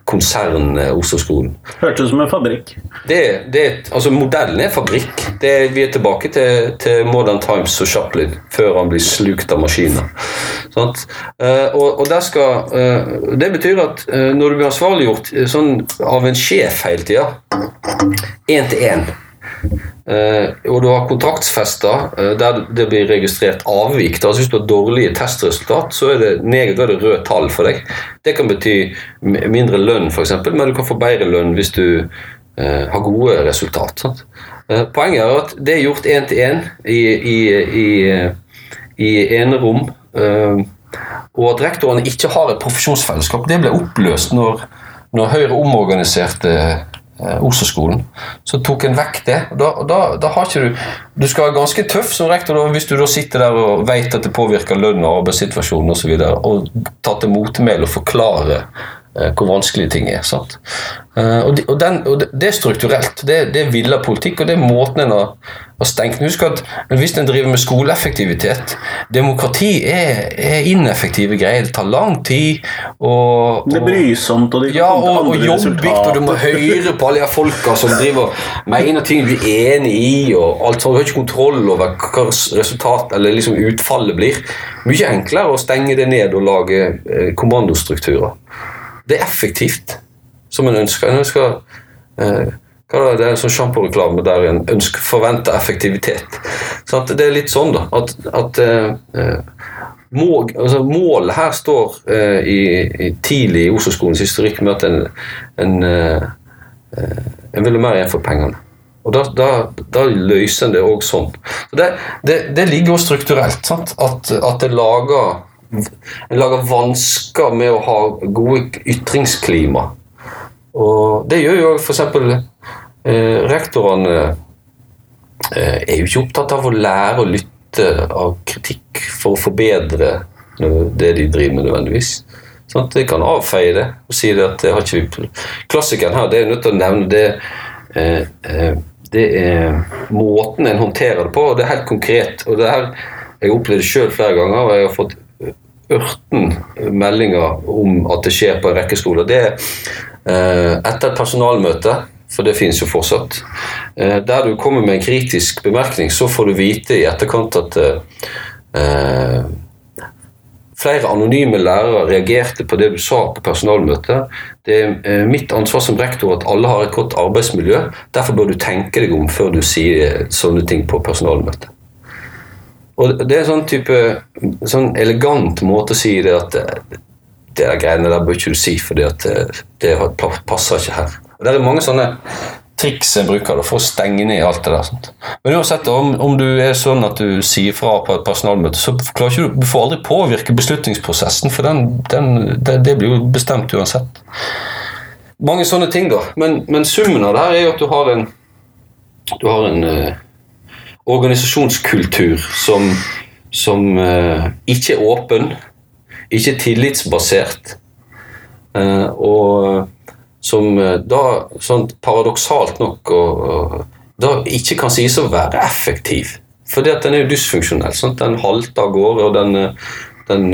konsern eh, Oslo-skolen. Hørtes ut som en fabrikk. Det, det, altså Modellen er fabrikk. Det, vi er tilbake til, til Modern Times og Chaplin før han blir slukt av maskiner. Eh, og, og skal, eh, det betyr at eh, når du blir ansvarliggjort eh, sånn, av en sjef hele tida, én til én Eh, og du har kontraktsfester eh, der det blir registrert avvik. Da. Hvis du har dårlige testresultat, så er det, negativt, er det røde tall for deg. Det kan bety mindre lønn, f.eks., men du kan få bedre lønn hvis du eh, har gode resultat. Sant? Eh, poenget er at det er gjort én til én i, i, i, eh, i enerom. Eh, og at rektorene ikke har et profesjonsfellesskap, det ble oppløst når, når Høyre omorganiserte eh, Oslo-skolen. Så tok en vekk det. Da, da, da har ikke du Du skal være ganske tøff som rektor hvis du da sitter der og vet at det påvirker lønn og arbeidssituasjonen osv., og, så og tar til motmæle og forklare eh, hvor vanskelige ting er. sant? Eh, og, de, og, den, og det, er strukturelt. Det, det er villa politikk, og det er måten en har, har stengt Husk at hvis en driver med skoleeffektivitet Demokrati er, er ineffektive greier. Det tar lang tid. Og, Det er og- brysomt, og det ja, og, og jobbigt, og du må høre på alle de folka som driver mener ting du er enig i, og alt sånt. Du har ikke kontroll over hva resultat eller liksom utfallet blir. Mye enklere å stenge det ned og lage eh, kommandostrukturer. Det er effektivt, som en ønsker. En ønsker eh, det, det er en sånn sjamporeklame der en ønsker forventer effektivitet. Så det er litt sånn, da. At, at eh, eh, må, altså målet her står eh, i, i tidlig i Oslo-skolens historikk med at en, en, eh, eh, en vil ha mer igjen for pengene. Og da, da, da løser en det òg sånn. Så det, det, det ligger jo strukturelt. Sant? At, at det lager en lager vansker med å ha gode ytringsklima. Og det gjør jo f.eks. Eh, rektorene eh, er jo ikke opptatt av å lære å lytte av kritikk for å forbedre det de driver med, nødvendigvis. Sånn, de kan avfeie det og si det at det har ikke vi Klassikeren her, det er nødt til å nevne det eh, eh, det er måten en håndterer det på, og det er helt konkret. og det her, Jeg har opplevd det sjøl flere ganger, og jeg har fått ørten meldinger om at det skjer på en rekke skoler. Det er eh, etter et personalmøte, for det finnes jo fortsatt. Eh, der du kommer med en kritisk bemerkning, så får du vite i etterkant at eh, flere anonyme lærere reagerte på det du sa på personalmøtet. Det er mitt ansvar som rektor at alle har et godt arbeidsmiljø. Derfor bør du tenke deg om før du sier sånne ting på personalmøtet. Og Det er sånn type sånn elegant måte å si det at det, det der greiene der bør ikke du si, for det, det passer ikke her. Og Det er mange sånne triks en bruker da, for å stenge ned alt det der. Sånt. Men uansett, om, om, du er sånn at du sier fra på et personalmøte, så klarer ikke du, du får aldri påvirke beslutningsprosessen, for den, den, det, det, blir jo bestemt uansett. Mange sånne ting, da. Men, men summen av det her er jo at du har en, du har en uh, organisasjonskultur som, som uh, ikke er åpen, ikke tillitsbasert, uh, og som uh, da sånn paradoksalt nok og, og, da ikke kan sies å være effektiv. Fordi at den er jo dysfunksjonell. Sånn? Den halter av gårde, og den, den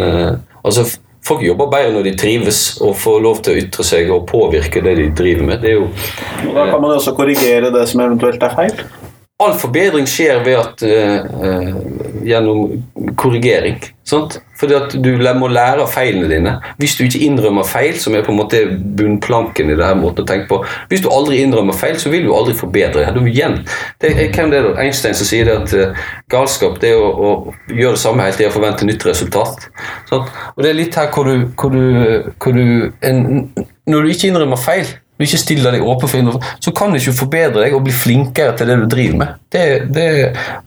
altså, Folk jobber bedre når de trives og får lov til å ytre seg og påvirke det de driver med. Det jo, da kan man jo også korrigere det som eventuelt er feil? All forbedring skjer ved at, uh, gjennom korrigering. Sant? Fordi at du må lære av feilene dine. Hvis du ikke innrømmer feil, som er på en måte bunnplanken i det her måten å tenke på Hvis du aldri innrømmer feil, så vil du aldri forbedre. Du igjen, det er, hvem det er? Einstein som sier det at uh, galskap det er å, å, gjøre det samme helt til å forvente nytt resultat. Sant? Og det er litt her hvor du, hvor du, hvor du en, Når du ikke innrømmer feil du ikke stiller deg åpen for innover, så kan du ikke forbedre deg og bli flinkere til det du driver med. Det, det,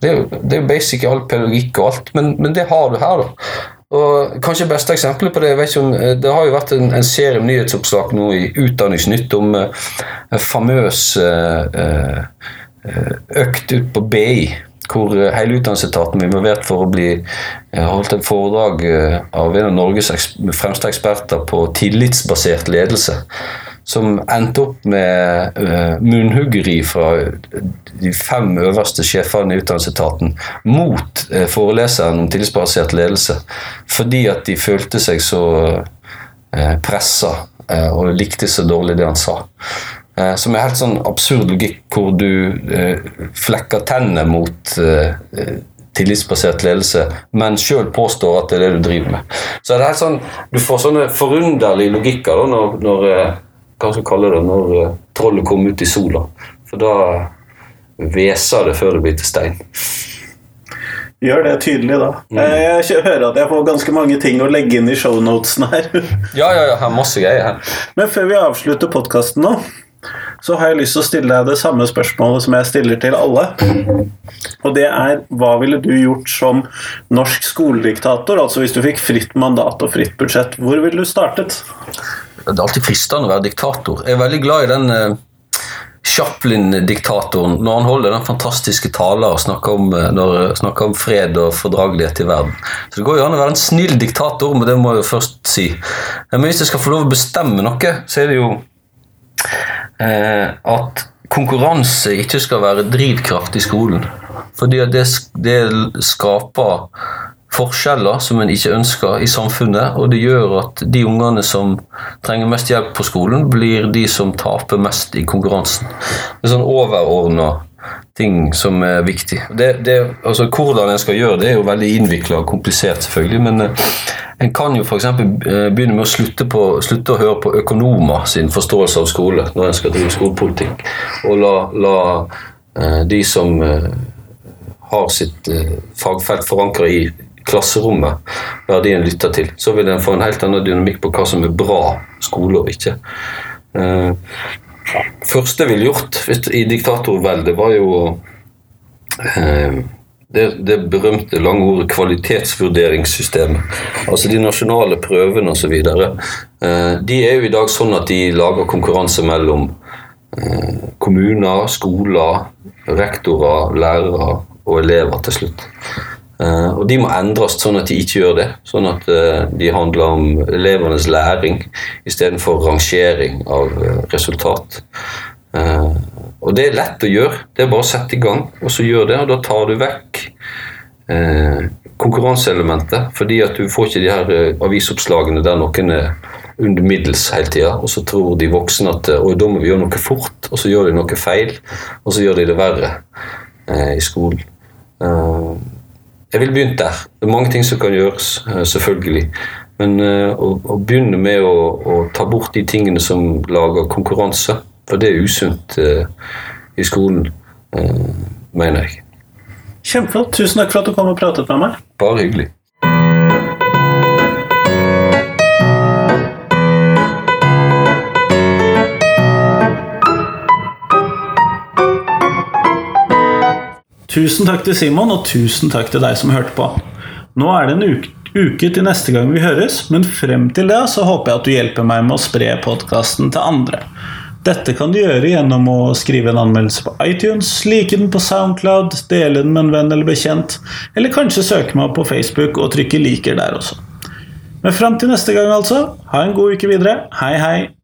det, det er basic i all pedagogikk og alt, men, men, det har du her, da. Og Kanskje beste eksempelet på det jeg ikke om, Det har jo vært en, en serie nyhetsoppslag nå i Utdanningsnytt om uh, famøs uh, økt ut på BI hvor hele utdanningsetaten var involvert for å bli holdt et foredrag av en av Norges fremste eksperter på tillitsbasert ledelse som endte opp med uh, munnhuggeri fra de fem øverste sjefene i Utdanningsetaten mot uh, foreleseren om tillitsbasert ledelse, fordi at de følte seg så uh, pressa uh, og likte så dårlig det han sa. Som er helt sånn absurd logikk, hvor du flekker tennene mot tillitsbasert ledelse, men sjøl påstår at det er det du driver med. Så det er helt sånn, Du får sånne forunderlige logikker da, når, når hva skal kalle det, når uh, trollet kommer ut i sola. For da hveser det før det blir til stein. Gjør det tydelig, da. Mm. Eh, jeg hører at jeg får ganske mange ting å legge inn i shownotene her. ja, ja, ja, her masse greier her. Men før vi avslutter podkasten nå, så har jeg lyst til å stille deg det samme spørsmålet som jeg stiller til alle. Og det er hva ville du gjort som norsk skolediktator? Altså hvis du fikk fritt mandat og fritt budsjett, hvor ville du startet? Det er alltid fristende å være diktator. Jeg er veldig glad i den eh, Chaplin-diktatoren når han holder den fantastiske talen og snakker om, uh, når, snakker om, fred og fordragelighet i verden. Så Det går jo an å være en snill diktator, men det må jeg jo først si. Men hvis jeg skal få lov å bestemme noe, så er det jo eh, at konkurranse ikke skal være drivkraft i skolen. Fordi det, det skaper forskjeller som en ikke ønsker i samfunnet, og det gjør at de ungene som trenger mest hjelp på skolen, blir de som taper mest i konkurransen. Det er sånn overordna ting som er viktig. Det, det, altså Hvordan en skal gjøre det, er jo veldig innvikla og komplisert, selvfølgelig, men En kan jo f.eks. begynne med å slutte, på, slutte, å høre på økonomer sin forståelse av skole når en skal drive skolepolitikk, og la, la eh, de som eh, har sitt eh, fagfelt forankret i klasserommet, en lytter til. Så vil en få en helt annen dynamikk på hva som er bra skole og ikke. Eh, første vi ville gjort i diktatorveldet, var jo eh, det, det, berømte lange ordet kvalitetsvurderingssystemet. Altså de nasjonale prøvene osv. Eh, de er jo i dag sånn at de lager konkurranse mellom kommuner, skoler, rektorer, lærere og elever til slutt. Uh, og de må endres sånn at de ikke gjør det. Sånn at uh, de handler om elevenes læring istedenfor rangering av uh, resultat. og det er lett å gjøre. Det er bare å sette i gang, og så gjør det. Og da tar du vekk konkurranseelementet, fordi at du får ikke de her avisoppslagene der noen er under middels hele tida, og så tror de voksne at å, da må vi gjøre noe fort, og så gjør de noe feil, og så gjør de det verre i skolen. Uh, jeg vil begynne der. Det er mange ting som kan gjøres, uh, selvfølgelig. Men uh, å, å, begynne med å, å, ta bort de tingene som lager konkurranse, for det er usunt i skolen, mener jeg. Kjempeflott. Tusen takk for at du kom og pratet med meg. Bare hyggelig. Tusen takk til Simon, og tusen takk til deg som hørte på. Nå er det en uke, til neste gang vi høres, men frem til det så håper jeg at du hjelper meg med å spre podkasten til andre. Dette kan du gjøre gjennom å skrive en anmeldelse på iTunes, like den på Soundcloud, dele den med en venn eller bekjent, eller kanskje søke meg opp på Facebook og trykke 'liker' der også. Men fram til neste gang, altså, ha en god uke videre. Hei, hei!